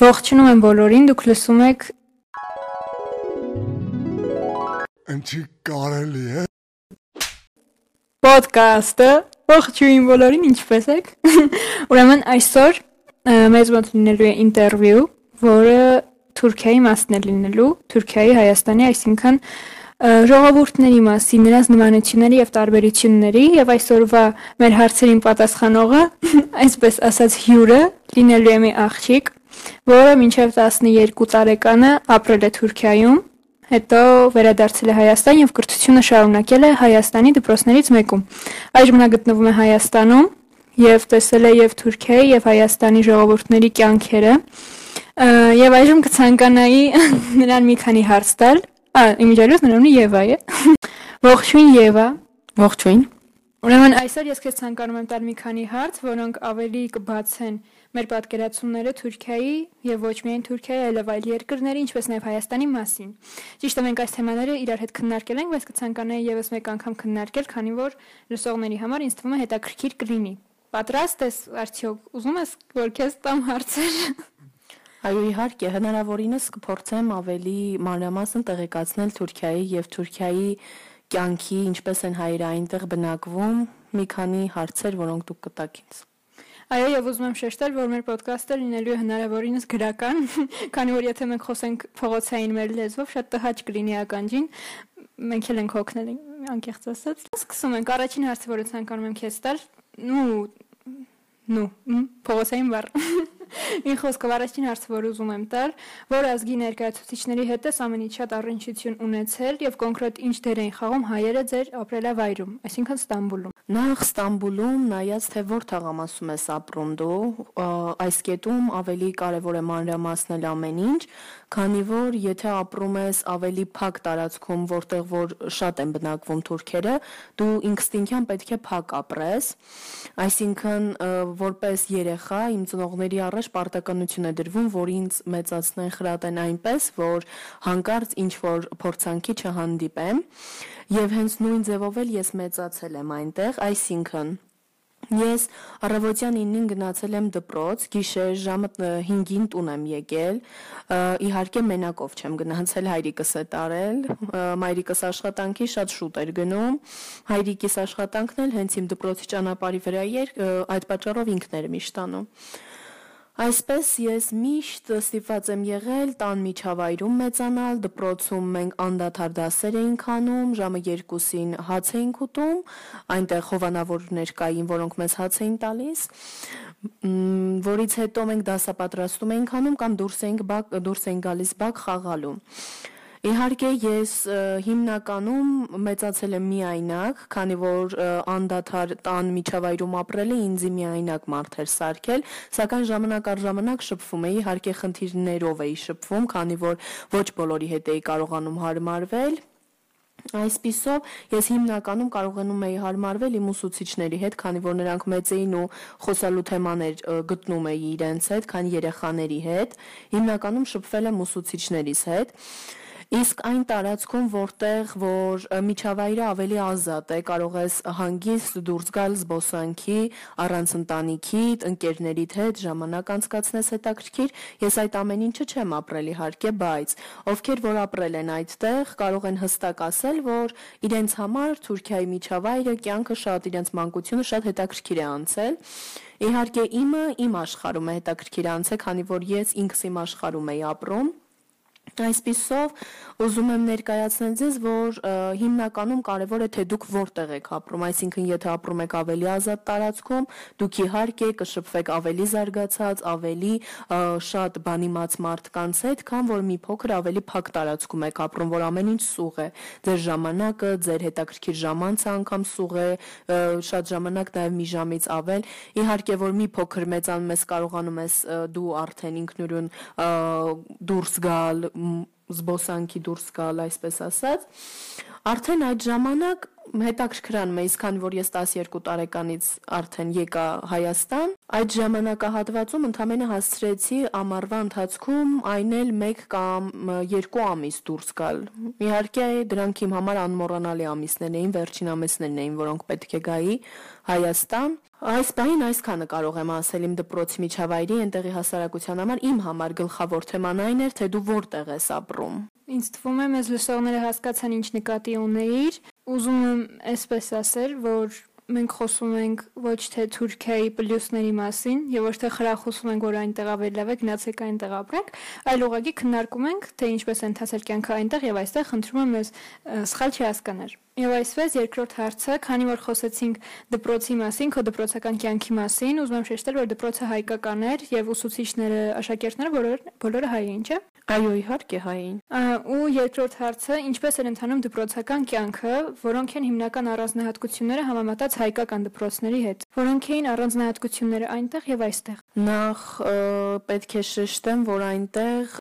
Ողջունում եմ բոլորին, դուք լսում եք Ընչի կարելի է ոդկասթը։ Ողջույն բոլորին, ինչպե՞ս եք։ Ուրեմն այսօր մեզ մոտ լինելու է ինտերվյու, որը Թուրքիայի մասն է լինելու, Թուրքիայի, Հայաստանի, այսինքն ժողովուրդների մասին, նրանց նմանությունների եւ տարբերությունների եւ այսօրվա մեր հարցերին պատասխանողը, այսպես ասած, հյուրը լինելու է մի աղջիկ, որը մինչև 12 տարեկանը ապրել է Թուրքիայում, հետո վերադարձել է Հայաստան եւ կրթությունը շարունակել է Հայաստանի դպրոցներից մեկում։ Այժմ նա գտնվում է Հայաստանում եւ տեսել է եւ Թուրքիայի եւ Հայաստանի ժողովուրդների կյանքերը։ Եվ այժմ կցանկանայի նրան մի քանի հարց տալ։ Ա, իմիջիայլոց նրանունը Եվա է։ Ողջույն Եվա։ Ողջույն։ Ուրեմն այսօր ես քեզ ցանկանում եմ տալ մի քանի հարց, որոնք ավելի կբացեն մեր պատկերացումները Թուրքիայի եւ ոչ միայն Թուրքիայի, այլև այլ երկրների, ինչպես նաեւ Հայաստանի մասին։ Ճիշտ է, մենք այս թեմաները իրար հետ քննարկել ենք, բայց կցանկանայի եւս մեկ անգամ քննարկել, քանի որ լսողների համար ինձ թվում է հետաքրքիր կլինի։ Պատրաստ ես արդյոք։ Ուզում ես որ քեզ տամ հարցեր։ Այո, իհարկե, հնարավորինս կփորձեմ ավելի մանրամասն տեղեկացնել Թուրքիայի եւ Թուրքիայի կյանքի, ինչպես են հայերը այնտեղ բնակվում, մի քանի հարցեր, որոնք դուք կտաք ինձ։ Այո, եւ ուզում եմ շեշտել, որ մեր ոդկասթը լինելու է հնարավորինս գրական, քանի որ եթե մենք խոսենք փողոցային մեր լեզվով, շատ տհաճ կլինի ականջին։ Մենք էլ ենք հոգնել անկեղծ ասած։ Սկսում ենք առաջին հարցը, որը ցանկանում եմ քեզ տալ։ Նու նու փողոցային բառ։ Ին խոսքով առաջին հարցը, որ ուզում եմ տալ, որ ազգի ներկայացուցիչների հետ էս ամենից շատ առնչություն ունեցել եւ կոնկրետ ինչ դեր էին խաղում հայերը ձեր ապրելավայրում, այսինքն Ստամբուլում։ Նախ Ստամբուլում, նայած թե որ թաղամասում ես ապրում դու, այս կետում ավելի կարևոր է մանրամասնել ամեն ինչ, քանի որ եթե ապրում ես ավելի փակ տարածքում, որտեղ որ շատ են բնակվում թուրքերը, դու ինստինկտյան պետք է փակ ապրես։ Այսինքն որպես երեխա իմ ծնողների առաջ պարտականություն է դրվում, որ ինձ մեծացնեն, խրատեն այնպես, որ հանկարծ ինչ որ փորձանքի չհանդիպեմ։ Եվ հենց նույն ձևով էլ ես մեծացել եմ այնտեղ, այսինքն Ես առավոտյան 9-ին գնացել եմ դպրոց, գիշեր ժամը 5-ին տուն եմ եկել։ Իհարկե մենակով չեմ գնացել, հայրիկս է տարել։ Մայրիկս աշխատանքի շատ շուտ էր գնում։ Հայրիկիս աշխատանքն էլ հենց իմ դպրոցի ճանապարհի վրա էր, այդ պատճառով ինքն էր միշտ անում։ Այսպես ես միշտ ստիպված եմ եղել տան միջավայրում մեծանալ, դպրոցում մենք անդադար դասեր էինք անում, ժամը 2-ին հաց էինք ուտում, այնտեղ հովանավորներ կային, որոնք մեզ հաց էին տալիս, որից հետո մենք դասապատրաստում էինք անում կամ դուրս էինք բակ դուրս էինք գալիս բակ խաղալու։ Իհարկե ես հիմնականում մեծացել եմ միայնակ, քանի որ անդադար տան միջավայրում ապրելը ինձ միայնակ մարդ էր սարքել, սակայն ժամանակ առ ժամանակ շփվում էի, իհարկե խնդիրներով էի շփվում, քանի որ ոչ բոլորի հետ էի կարողանում հարմարվել, Այսպիսով ես հիմնականում կարողանում էի հարմարվել իմ ուսուցիչների հետ, քանի որ նրանք մեծ էին ու խոսալու թեմաներ գտնում էի իրենց հետ, քան երեխաների հետ։ Հիմնականում շփվել եմ ուսուցիչներիս հետ։ Իսկ այն տարածքում, որտեղ որ միջավայրը ավելի ազատ է, կարող ես հանգիստ դուրս գալ զբոսանքի, առանց ընտանիքի, ընկերներիդ հետ ժամանակ անցկացնես հետաքրքիր, ես այդ ամեն ինչը չեմ ապրել իհարկե, բայց ովքեր որ ապրել են այդտեղ, կարող են հստակ ասել, որ իրենց համար Թուրքիայի միջավայրը, կյանքը շատ իրենց մանկությունը շատ հետաքրքիր է անցել։ Իհարկե իմը իմ աշխարհում է հետաքրքիր անցել, քանի որ ես ինքս իմ աշխարհում եի ապրում։ Այսպիսով ուզում եմ ներկայացնել ձեզ, որ հիմնականում կարևոր է թե դուք որտեղ եք ապրում, այսինքն եթե ապրում եք ավելի ազատ տարածքում, դուք իհարկե կշփվեք ավելի զարգացած, ավելի շատ բանիմաց մարդկանց հետ, քան որ մի փոքր ավելի փակ տարածքում եք ապրում, որ ամեն ինչ սուղ է։ Ձեր ժամանակը, ձեր հետաքրքիր ժամանցը անգամ սուղ է, շատ ժամանակ նաև մի ժամից ավել։ Իհարկե որ մի փոքր մեծանում ես կարողանում ես դու արդեն ինքնուրույն դուրս գալ զբոսանքի դուրս գալ, այսպես ասած, արդեն այդ ժամանակ հետաքրքրանում է, իսկ քանի որ ես 12 տարեկանից արդեն եկա Հայաստան, այդ ժամանակահատվածում ընդամենը հասցրեցի ամառվա ընթացքում այն էլ 1 կամ 2 ամիս դուրս գալ։ Իհարկե դրանք իմ համար անմոռանալի ամիսներ էին, վերջին ամիսներն էին, որոնք պետք է գայի Հայաստան։ Այս բանին այսքանը կարող եմ ասել իմ դպրոցի միջավայրի այնտեղի հասարակության համար իմ համար գլխավոր թեման այն էր, թե դու որտեղ ես ապրում։ Ինձ թվում է մեզ լսողները հասկացան ինչ նկատի ունեիր։ Ուզում եմ այսպես ասել, որ մենք խոսում ենք ոչ թե Թուրքիայի պլյուսների մասին եւ ոչ թե խրախուսում ենք որ այնտեղ ավելի լավ է գնացեք այնտեղ ապրենք, այլ ուղղակի քննարկում ենք թե ինչպես է ընթացել կյանքը այնտեղ եւ այստեղ խնդրում եմ մեզ սխալ չհասկանալ։ Եվ այսպես երկրորդ հարցը, քանի որ խոսեցինք դպրոցի մասին, քո դպրոցական կյանքի մասին, ուզում եմ շեշտել, որ դպրոցը հայկական էր եւ ուսուցիչները, աշակերտները բոլորը բոլորը հայ էին, չէ՞։ Այո, իհարկե հային։ Ու երկրորդ հարցը, ինչպես էր ընթանում դպրոցական կյանքը, որոնք են հիմնական առանձնահատկությունները համեմատած հայկական դպրոցների հետ։ Որոնք էին առանձնահատկությունները այնտեղ եւ այստեղ։ Նախ պետք է շեշտեմ, որ այնտեղ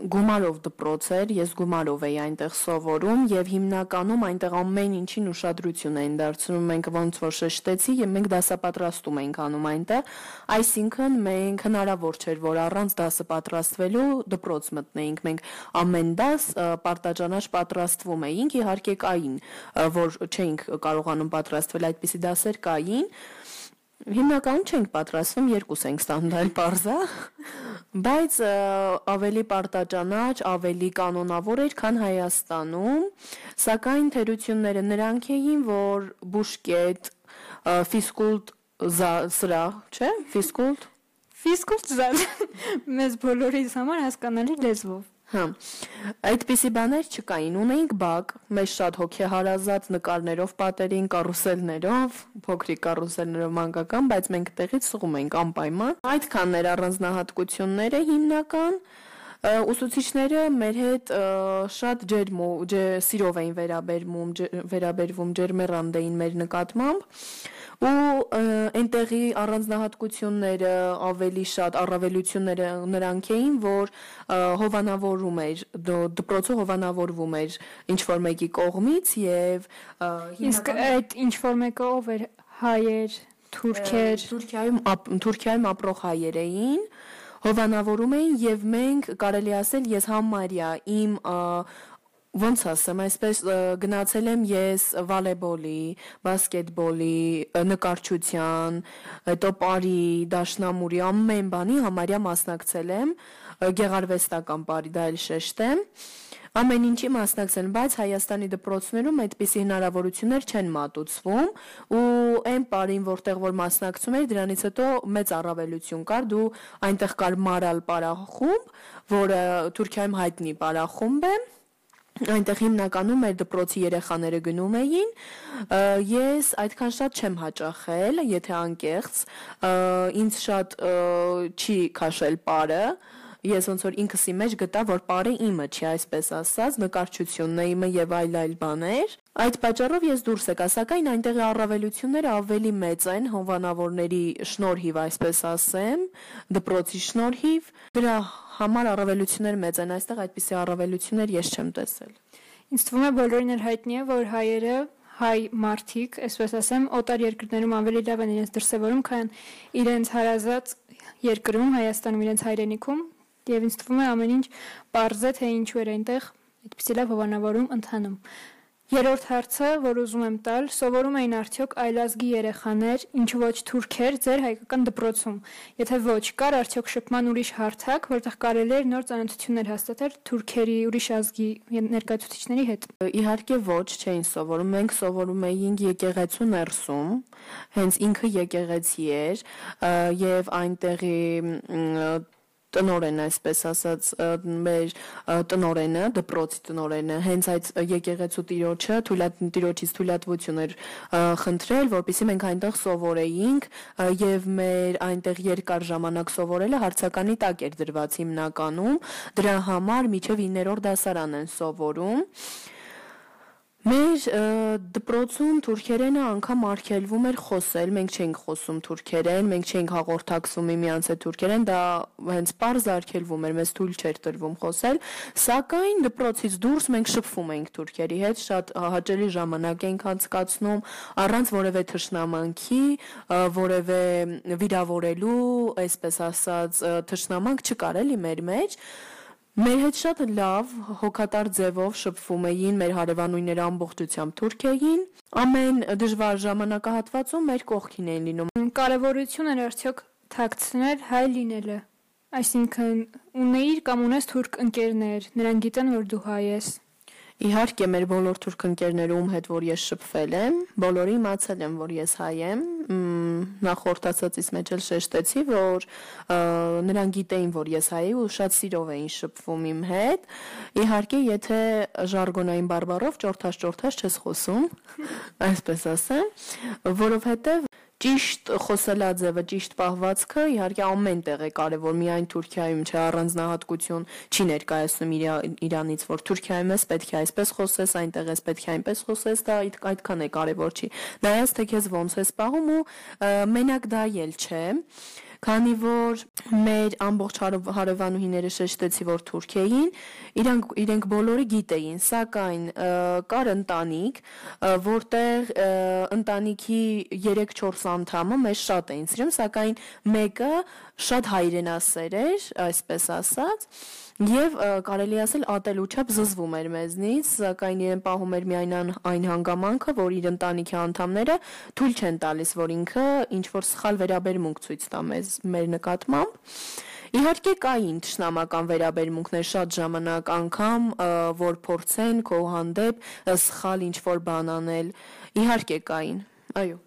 գումարով դպրոց էր, ես գումարով էի այնտեղ սովորում եւ հիմնականում այնտեղ ամեն ինչին ուշադրություն էին դարձնում։ Մենք ոնց որ շեշտեցի եւ մենք դասապատրաստում էինք անում այնտեղ, այսինքն մենք հնարավոր չէր, որ առանց դասը պատրաստվելու դպրոց մտնեինք։ Մենք ամեն դաս պարտաճանաչ պատրաստվում էինք, իհարկե կային, որ չէինք կարողանում պատրաստվել այդպիսի դասեր կային, Հիմնականում չենք պատրաստվում, երկուս ենք ստանում, դա էլ parza, բայց ավելի պարտաճանաչ, ավելի կանոնավոր էր, քան Հայաստանում, սակայն թերությունները նրանք էին, որ բուշկետ, ֆիզկուլտ սրահ, չէ՞, ֆիզկուլտ Ֆիզկուլտ զալ մեզ բոլորիս համար հասկանալի լեզվով Հա։ Այդպիսի բաներ չկային։ Ունեինք բակ, մեզ շատ հոգեհարազատ նկարներով պատերին, կարուսելներով, փոքրիկ կարուսելներով մանկական, բայց մենք տեղից սուղում ենք անպայման։ Այդքանն էր առանձնահատկությունները հիմնական ուսուցիչները մեր հետ շատ ջերմ ու սիրով էին վերաբերվում վերաբերվում ջերմեռանդ էին մեր նկատմամբ ու այնտեղի առանձնահատկությունները ավելի շատ առավելությունները նրանք էին, որ հովանավորում էր դպրոցը հովանավորվում էր ինչ որ մեկի կողմից եւ իսկ այդ ինչ որ մեկը ով էր հայեր, թուրքեր, Թուրքիայում Թուրքիայում ապրող հայեր էին հովանավորում էին եւ մենք կարելի ասել ես համարյա իմ ոնց ասեմ, այսպես գնացել եմ ես վոլեյբոլի, բասկետբոլի, նկարչության, հետո բարի, դաշնամուրի ամեն բանի համարյա մասնակցել եմ, գեղարվեստական բարի, դա էլ շեշտեմ։ Ամեն ինչի մասնակցել, բայց Հայաստանի դպրոցներում այդպիսի հնարավորություններ չեն մատուցվում ու այն պարին, որտեղ որ մասնակցում էր, դրանից հետո մեծ առավելություն կար, դու այնտեղ կար մարալ պարախումբ, որը Թուրքիայում հայտնի պարախումբ է, այնտեղ հիմնականում մեր դպրոցի երեխաները գնում էին ես այդքան շատ չեմ հաճախել եթե անկեղծ ինձ շատ չի քաշել պարը ես ոնց որ ինքսի մեջ գտա, որ բարը իմը չի, այսպես ասած, նկարչությունն է իմը եւ այլ այլ բաներ։ Այդ պատճառով ես դուրս եկա, սակայն այնտեղի առավելությունները ավելի մեծ են հովանավորների շնորհիվ, այսպես ասեմ, դպրոցի շնորհիվ։ Դրա համար առավելություններ մեծ են, այստեղ այդպիսի առավելություններ ես չեմ տեսել։ Ինձ թվում է բոլորին էլ հայտնի է, որ հայերը հայ մարդիկ, այսպես ասեմ, օտար երկրներում ավելի լավ են իրենց դրսևորում, քան իրենց հարազատ երկրում, Հայաստանում իրենց հայրենիքում, եւ ինձ թվում է ամեն ինչ པարզ է թե ինչու էր այնտեղ այդպեսի լավ հովանավորում ընթանում։ Երորդ հարցը, որ ուզում եմ տալ, սովորում էին արդյոք այլազգի երեխաներ, ինչու ոչ թուրքեր ձեր հայկական դպրոցում։ Եթե ոչ, կար արդյոք շփման ուրիշ հարթակ, որտեղ կարելի էր նոր ծանոթություններ հաստատել թուրքերի ուրիշ ազգի ներկայացուցիչների հետ։ Իհարկե ոչ, չէին սովորում։ Մենք սովորում էինք եկեղեցու ներսում, հենց ինքը եկեղեցի էր, եւ այնտեղի տնորեն այսպես ասած մեր տնորենը դպրոցի տնորենը հենց այդ եկեղեցու տիրոջը թույլատ տիրոջից թույլատվություն էր խնդրել որպեսզի մենք այնտեղ սովորեինք եւ մեր այնտեղ երկար ժամանակ սովորելը հարցականի տակ էր դրված հիմնականում դրա համար միջև 9-րդ դասարան են սովորում Մեր դպրոցում թուրքերենը անգամ արգելվում էր խոսել, մենք չէինք խոսում թուրքերեն, մենք չէինք հաղորդակցում միմյանց հետ թուրքերեն, դա հենց པարզ արգելվում էր, մեզ թույլ չէր տրվում խոսել, սակայն դպրոցից դուրս մենք շփվում էինք թուրքերի հետ, շատ հաճելի ժամանակ էինք անցկացնում առանց որևէ թշնամանքի, որևէ վիրավորելու, այսպես ասած, թշնամանք չկար էլի մեր մեջ։ Մեր հետ շատ լավ հոգատար ձևով շփվում էին մեր հարևանուները ամբողջությամբ թուրք էին։ Ամեն դժվար ժամանակահատվածում մեր կողքին էին լինում։ Կարևորություն էր արդյոք թաքցնել հայ լինելը։ Այսինքն ունեիր կամ ունես թուրք ընկերներ, նրանք գիտեն, որ դու հայ ես։ Իհարկե մեր բոլոր թուրք ընկերներում հետ որ ես շփվել եմ, բոլորի իմացել եմ, որ ես հայ եմ։ Մ, Նախորդ ասածից մեջ էլ շեշտեցի, որ նրանք գիտեին, որ ես հայ եմ ու շատ սիրով էին շփվում իմ հետ։ Իհարկե, եթե ժարգոնային բարբառով ճորթաշ-ճորթաշ չես խոսում, այսպես ասեմ, որովհետև Ճիշտ խոսելաձևը, ճիշտ պահվածքը իհարկե ամեն տեղ է կարևոր, միայն Թուրքիայում չէ առանձնահատկություն չի ներկայացնում իրա, Իրանից, որ Թուրքիայում ես պետք է այսպես խոսես, այնտեղ ես պետք է այնպես խոսես, դա այդ, այդքան է կարևոր չի։ Նայած թե քեզ ոնց ես պահում ու մենակ դա էլ չէ քանի որ մեր ամբողջ հարև- հարևանուհիները շեշտեցի, որ թուրք էին, իրանք իրենք բոլորը գիտեին, սակայն կար ընտանիք, որտեղ ընտանիքի 3-4 անդամը մեզ շատ էին սիրում, սակայն մեկը շատ հայրենասեր էր, այսպես ասած, ը, կարելի ասել ատելուչափ զզվում էր մեզնից, սակայն իրեն պահում էր միայն այն հանգամանքը, որ իր ընտանիքի անդամները թույլ չեն տալիս, որ ինքը ինչ որ սխալ վերաբերմունք ցույց տա մեզ մեր նկատմամբ։ Իհարկե կային ճշնամական վերաբերմունքներ շատ ժամանակ անգամ, որ փորձեն քո հանդեպ սխալ ինչ որ բան անել։ Իհարկե կային։ Այո։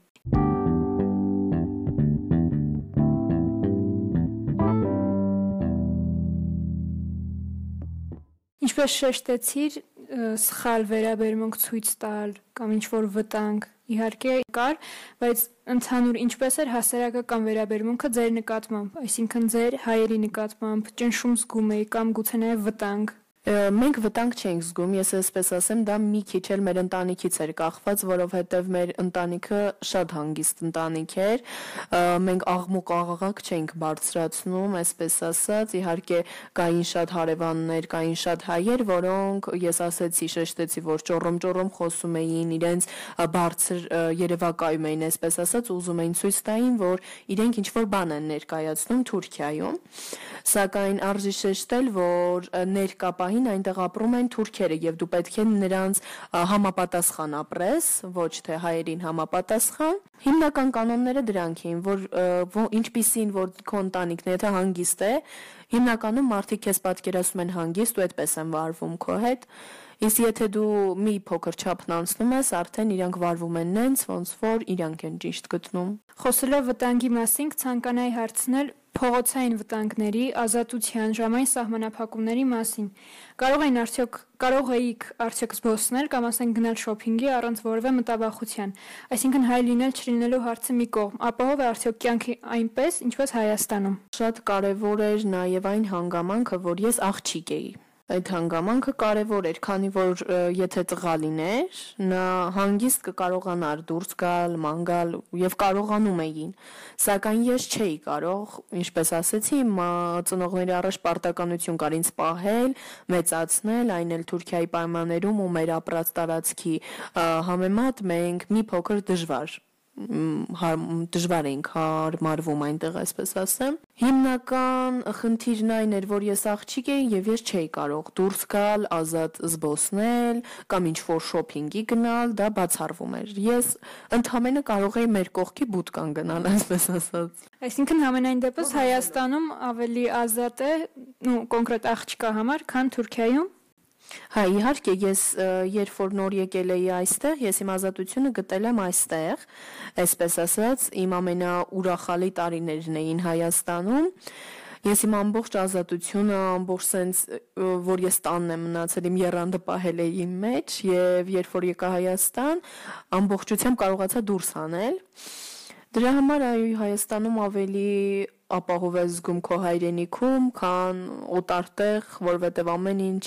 Ինչպես շեշտեցիր, ը, սխալ վերաբերմունք ցույց տալ կամ ինչ որ վտանգ իհարկե կար, բայց ընդհանուր ինչպես էր հասարակական վերաբերմունքը ձեր նկատմամբ, այսինքն ձեր հայերի նկատմամբ ճնշում զգում էի կամ գուցե նաև վտանգ։ Մենք վտանգ չենք զգում, ես այսպես ասեմ, դա մի քիչ էլ մեր ընտանիքից էր կախված, որովհետև մեր ընտանիքը շատ հանգիստ ընտանիք էր։ Մենք աղմուկ աղաղակ չենք բարձրացնում, այսպես ասած, իհարկե կային շատ հարևաններ, կային շատ հայեր, որոնք ես ասեցի, շեշտեցի, որ ճոռոմ-ճոռոմ խոսում էին, իրենց բարձր երևակայում էին, այսպես ասած, ուզում էին ցույց տային, որ իրենք ինչ որ բան են ներկայացնում Թուրքիայում։ Սակայն արժի շեշտել, որ ներկա պահին այնտեղ ապրում են թուրքերը եւ դու պետք է նրանց համապատասխան ապրես, ոչ թե հայերին համապատասխան։ Հիմնական կանոնները դրանք էին, որ ինչպիսին որ քո ընտանիքն եթե հանգիստ է, հիմնականում մարդիկ քեզ պատկերացնում են հանգիստ ու այդպես են վարվում քո հետ։ Իսկ եթե դու մի փոքր չափն անցնում ես, արդեն իրանք վարվում են նենց, ոնց որ իրանք են ճիշտ գտնում։ Խոսելով վտանգի մասին, կցանկանայի հարցնել փողոցային վտանգների, ազատության, ժամային սահմանափակումների մասին։ Կարող էին արդյոք կարող էիք արդյոք զբոսնել կամ ասենք գնալ շոփինգի առանց որևէ մտավախության։ Այսինքն հայ լինել չլինելու հարցը մի կողմ, ապահով է արդյոք կյանքի այնպես, ինչպես Հայաստանում։ Շատ կարևոր էր նաև այն հանգամանքը, որ ես աղջիկ էի։ Այդ հանգամանքը կարևոր էր, քանի որ եթե տղա լիներ, նա հանգիստ կկարողանար դուրս գալ, ման գալ եւ կարողանում էին։ Սակայն ես չէի կարող, ինչպես ասեցի, ծնողների առաջ պարտականություն կար ինձ պահել, մեծացնել, այն էլ Թուրքիայի պայմաններում ու մեր ապրած տարածքի համեմատ մենք մի փոքր դժվար դժվար էինք հարմարվում այնտեղ, այսպես ասեմ։ Հիմնական խնդիրն այն էր, որ ես աղջիկ էի եւ ես չէի կարող դուրս գալ, ազատ զբոսնել կամ ինչ որ շոփինգի գնալ, դա բացառվում էր։ Ես ընդհանրապես կարող էի մեր կողքի բուտկան գնալ, այսպես ասած։ Այսինքն համենայն դեպս Հայաստանում ավելի ազատ է, ու կոնկրետ աղջկա համար, քան Թուրքիայում։ Հա, իհարկե, ես երբ որ նոր եկել էի այստեղ, ես իմ ազատությունը գտել եմ այստեղ, այսպես ասած, իմ ամենաուրախալի տարիներն էին Հայաստանում։ Ես իմ ամբողջ ազատությունը, ամբողջ sense, որ ես տանն եմ մնացել, իմ երանդը պահել էի իմ մեջ եւ երբ որ եկա Հայաստան, ամբողջությամբ կարողացա դուրս հանել։ Դրա համար այո Հայաստանում ավելի ապահով ես զգում քո հայրենիքում, քան օտարտեղ, որովհետև ամեն ինչ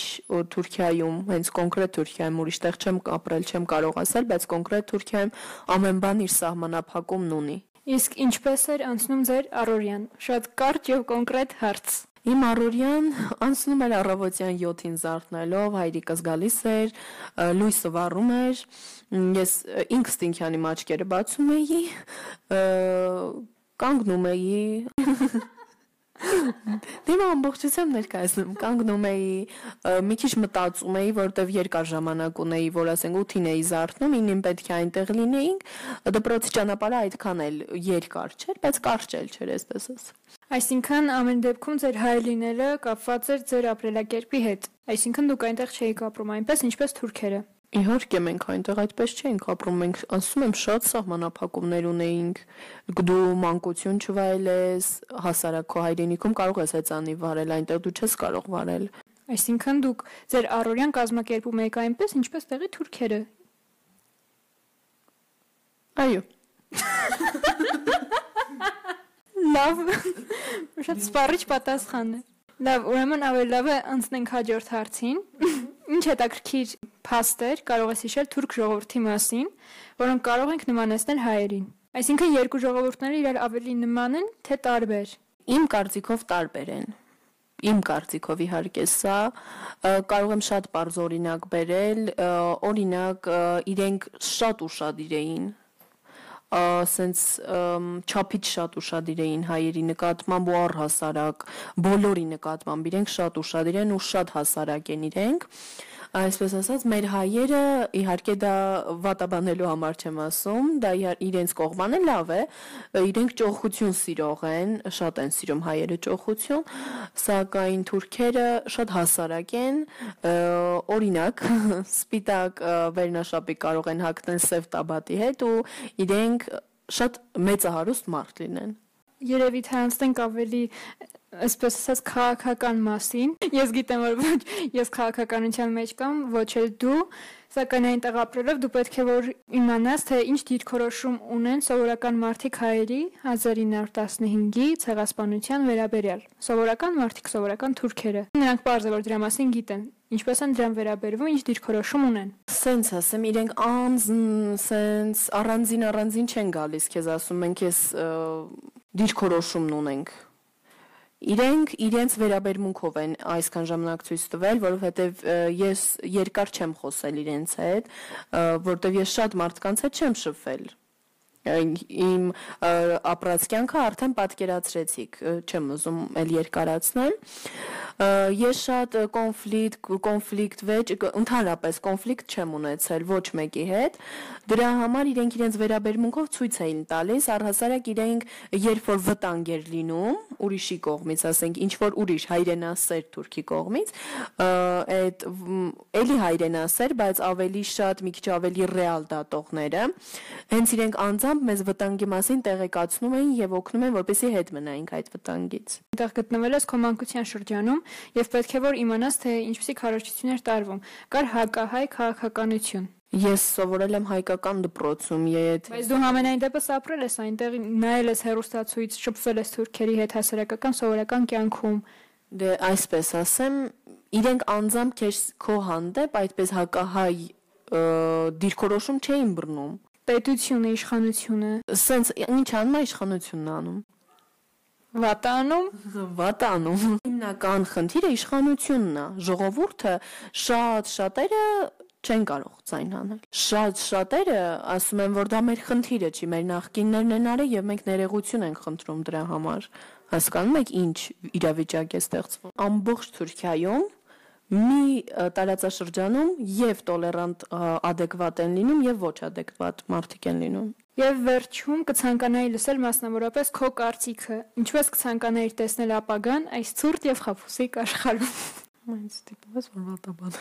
Թուրքիայում, հենց կոնկրետ Թուրքիայում ուրիշտեղ չեմ ապրել, չեմ կարող ասել, բայց կոնկրետ Թուրքիայում ամեն բան իր սահմանափակումն ունի։ Իսկ ինչպես էր անցնում ձեր առօրյան։ Շատ կարճ եւ կոնկրետ հարց։ Իմ առօրյան անցնում էր առավոտյան 7-ին զարթնելով, հայրիկս գալիս էր, լույսը վառում էր, ես ինքս Տինքյանի մաչկերը բացում էի, կանգնում էի Դեմ ամբողջությամբ ներկայացնում կանգնում էի մի քիչ մտածում էի որտեվ երկար ժամանակ ունեի որ ասենք 8-ին էի զարթնում 9-ին պետք է այնտեղ լինեինք դպրոցի ճանապարհը այդքան էլ երկար չէր բայց կարճ էլ չէր այսպես ասած Այսինքն ամեն դեպքում ձեր հայ լինելը կապված էր ձեր ապրելակերպի հետ այսինքն դուք այնտեղ չէիք ապրում այնպես ինչպես թուրքերը Իհարկե մենք այնտեղ այդպես չէինք ապրում, մենք ասում եմ շատ սահմանափակումներ ունեինք։ Դու մանկություն չվայելես, հասարակ քո հայրենիքում կարող ես հեծանի վարել, այնտեղ դու չես կարող վարել։ Այսինքն դուք ձեր առօրյան կազմակերպում եք այնպես, ինչպես տեղի թուրքերը։ Այո։ Լավ։ Շատ սպառիչ պատասխան է։ Լավ, ուրեմն ավելի լավ է անցնենք հաջորդ հարցին։ Ինչ հետաքրքիր փաստեր կարող ես հիշել թուրք ժողովրդի մասին, որոնք կարող ենք նմանեցնել հայերին։ Այսինքն երկու ժողովուրդները իրար ավելի նման են, թե տարբեր։ Իմ կարծիքով տարբեր են։ Իմ կարծիքով իհարկե սա կարող եմ շատ բարձ օրինակ բերել, օրինակ իրենք շատ ու շատ իրեին սենց չափից շատ ուրشادիր էին հայերի նկատմամբ ու առհասարակ բոլորի նկատմամբ իրենք շատ ուրشادիր են ու շատ հասարակ են իրենք այսպես ասած մեր հայերը իհարկե դա վատաբանելու համար չեմ ասում, դա իրենց կողմանը լավ է, իրենք ճոխություն սիրող են, շատ են սիրում հայերը ճոխություն, սակայն թուրքերը շատ հասարակ են, օրինակ սպիտակ վերնաշապի կարող են հագնել սև տաբատի հետ ու իրենք շատ մեծահարուստ մարդ լինեն երևի թե անցնենք ավելի այսպես ասած քաղաքական մասին։ Ես գիտեմ, որ ոչ ես քաղաքականության մեջ կամ ոչ էլ դու, սակայն այնտեղ ապրելով դու պետք է որ իմանաս, թե ինչ դիրքորոշում ունեն սովորական մարդիկ հայերի 1915-ի ցեղասպանության վերաբերյալ։ Սովորական մարդիկ, սովորական թուրքերը։ Նրանք բարձր որ դրա մասին գիտեն ինչպես են դրան վերաբերվում, ինչ դիրքորոշում ունեն։ Սենց ասեմ, իրենք անձն սենց առանձին առանձին չեն գալիս, քեզ ասում ենք, ես դիրքորոշումն ունենք Իրենք իրենց վերաբերմունքով են այսքան ժամանակ ցույց տվել, որովհետև ես երկար չեմ խոսել իրենց հետ, որովհետև ես շատ մարդկանց հետ չեմ շփվել իմ ապրած կյանքը արդեն պատկերացրեցիք, չեմ ուզում էլ երկարացնել ես շատ կոնֆլիկտ, կոնֆլիկտ վեճ, ընդհանրապես կոնֆլիկտ չեմ ունեցել ոչ մեկի հետ։ Դրա համար իրենք իրենց վերաբերմունքով ցույց էին տալիս, առհասարակ իրենք երբ որ վտանգ էր լինում ուրիշի կողմից, ասենք ինչ որ ուրիշ հայրենասեր թուրքի կողմից, այդ էլի հայրենասեր, բայց ավելի շատ մի քիչ ավելի ռեալ դատողները, հենց իրենք անձամբ մեզ վտանգի մասին տեղեկացնում էին եւ օգնում են, որպեսզի հետ մնայինք այդ վտանգից։ Այդտեղ գտնվել ես քո մանկության շրջանում եւ պետք է որ իմանաս թե ինչպիսի քարոշչություն էր տարվում։ Կար հակահայ քաղաքականություն։ Ես սովորել եմ հայկական դպրոցում, եդ Բայց դու ամենայն դեպս ապրել ես այնտեղ, նայել ես հերոստացույց, շփվել ես թուրքերի հետ հասարակական սովորական կյանքում։ Դե այսպես ասեմ, իրենք անձամբ քեզ քո հանդեպ այդպես հակահայ դիրքորոշում չէին բռնում պետությունը, իշխանությունը։ Սենց ինչ անում է իշխանությունն անում։ Վատանում, վատանում։ Հիմնական խնդիրը իշխանությունն է։ Ժողովուրդը շատ շատերը չեն կարող ցայն հանել։ Շատ շատերը ասում են, որ դա մեր խնդիրը չի, մեր նախկիններն են արել եւ մենք ներողություն ենք խնդրում դրա համար։ Հասկանում եք ինչ իրավիճակ է ստեղծվում։ Ամբողջ Թուրքիայում մի տարածաշրջանում եւ տոլերանտ adekvat են լինում եւ ոչ adekvat մարդիկ են լինում։ Եվ վերջում կցանկանայի լսել մասնավորապես քո կարծիքը։ Ինչպես կցանկանայիր տեսնել ապագան այս ցուրտ եւ խափուսիկ աշխարհում։ Մայնց տիպված որ վատաբան։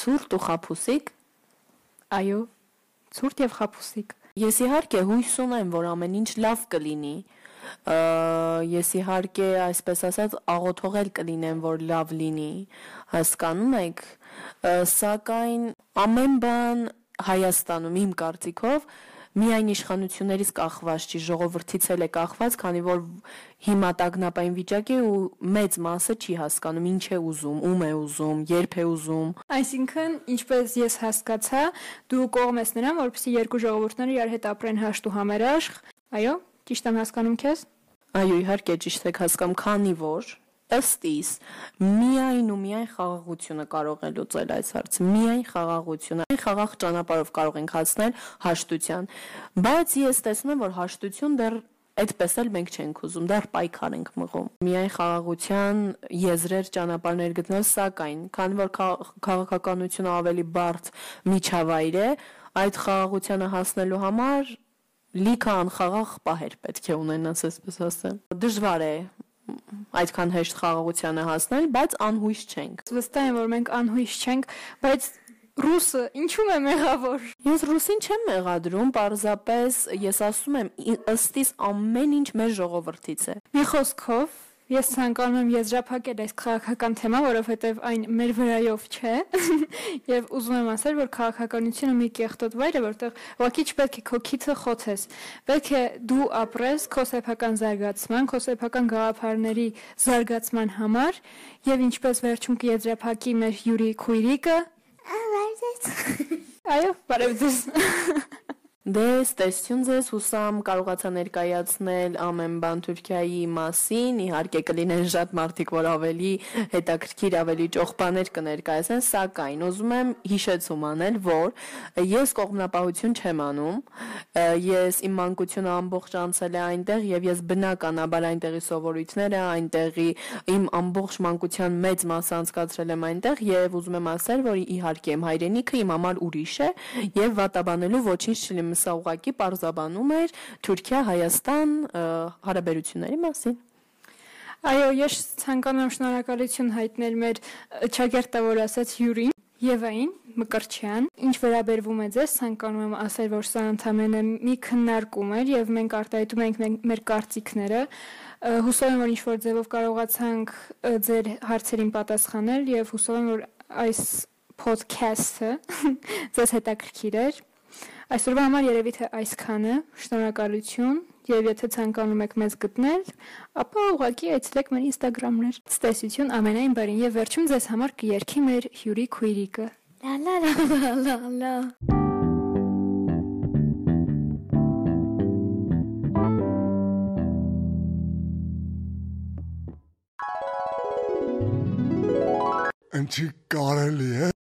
Ցուրտ ու խափուսիկ։ Այո, ցուրտ եւ խափուսիկ։ Ես իհարկե հույս ունեմ, որ ամեն ինչ լավ կլինի։ Ես իհարկե, այսպես ասած, աղոթողել կլինեմ, որ լավ լինի։ Հասկանում եք, սակայն ամեն բան Հայաստանում իմ կարծիքով միայն իշխանություններից կախված չի, ժողովրդից էլ է կախված, քանի որ հիմա տագնապային վիճակի ու մեծ մասը չի հասկանում ինչ է ուզում, ում է ուզում, երբ է ուզում։ Այսինքն, ինչպես ես հասկացա, դու կողմ ես նրան, որպեսզի երկու ժողովուրդները իրար հետ ապրեն հաշտ ու համերաշխ։ Այո, ճիշտ եմ հասկանում քեզ։ Այո, իհարկե ճիշտ եք հասկանում, քանի որ ըստ իս միայն ու միայն խաղաղությունը կարող է լուծել այս հարցը միայն խաղաղությունը այն խաղաղ ճանապարհով կարող ենք հասնել հաշտության բայց ես տեսնում եմ որ հաշտություն դեռ Այդպես էլ մենք չենք ուզում, դեռ պայքար ենք մղում։ Միայն խաղաղության եզրեր ճանապարհներ գտնել, սակայն, քանի որ քաղաքականությունը ավելի բարդ միջավայր է, այդ խաղաղությանը հասնելու համար լիքը անխաղաղ պահեր պետք է ունենաս, այսպես ասեմ։ Դժվար է այդքան հեշտ խաղաղությանը հասնել, բայց անհույս չենք։ Վստահ եմ, որ մենք անհույս չենք, բայց Ռուսը ինչու՞ է մեղավոր։ Ես ռուսին չեմ մեղադրում, պարզապես ես ասում եմ ըստիս ամեն ինչ մեր ժողովրդից է։ Մի խոսքով Ես ցանկանում եմ եզրափակել այս քաղաքական թեմա, որովհետև այն մեր վրայով չէ, եւ ուզում եմ ասել, որ քաղաքականությունը մի կեղտոտ վայր է, որտեղ ուղղակի չպետք է քո քիթը խոցես։ Պետք է դու ապրես քո սեփական զարգացման, քո սեփական գաղափարների զարգացման համար եւ ինչպես վերջում կեզրափակի մեր Յուրի Քույրիկը, Այո, բարև ձեզ։ Դե, ստեսություն ձեզ, հուսամ կարողացա ներկայացնել ամեն բան Թուրքիայի մասին, իհարկե կլինեն շատ մարդիկ, որ ավելի հետաքրքիր, ավելի ճոխ բաներ կներկայացնեն, սակայն ուզում եմ հիշեցում անել, որ ես կողմնապահություն չեմ անում, ես իմ մանկությունը ամբողջ անցել է այնտեղ եւ ես բնականաբար այնտեղի սովորույթները, այնտեղի իմ ամբողջ մանկության մեծ մասը անցկացրել եմ այնտեղ եւ ուզում եմ ասել, որ իհարկե իմ հայրենիքը իմ համար ուրիշ է եւ վատաբանելու ոչինչ չլինի սա ուղակի parzabanum էր Թուրքիա-Հայաստան հարաբերությունների մասին։ Այո, ես ցանկանում եմ շնորհակալություն հայտնել մեր ճագերտը, որ ասաց Յուրին Եվային Մկրչյան, ինչ վերաբերվում է ձեզ, ցանկանում եմ ասել, որ սա ընդամենը մի քննարկում էր եւ մենք արտահայտում ենք մեր կարծիքները։ Հուսով եմ, որ ինչ որ ձևով կարողացանք ձեր հարցերին պատասխանել եւ հուսով եմ, որ այս podcast-ը ձեզ հետաքրքիր էր։ Այսօրվա համար երևի թե այսքանը։ Շնորհակալություն եւ եթե ցանկանում եք մեզ գտնել, ապա ուղղակի այցելեք մեր Instagram-ներ։ Ստեսություն ամենայն բարին եւ վերջում ձեզ համար կերքի մեր հյուրի քույրիկը։ Լա լա լա լա լա Ընչի կարելի է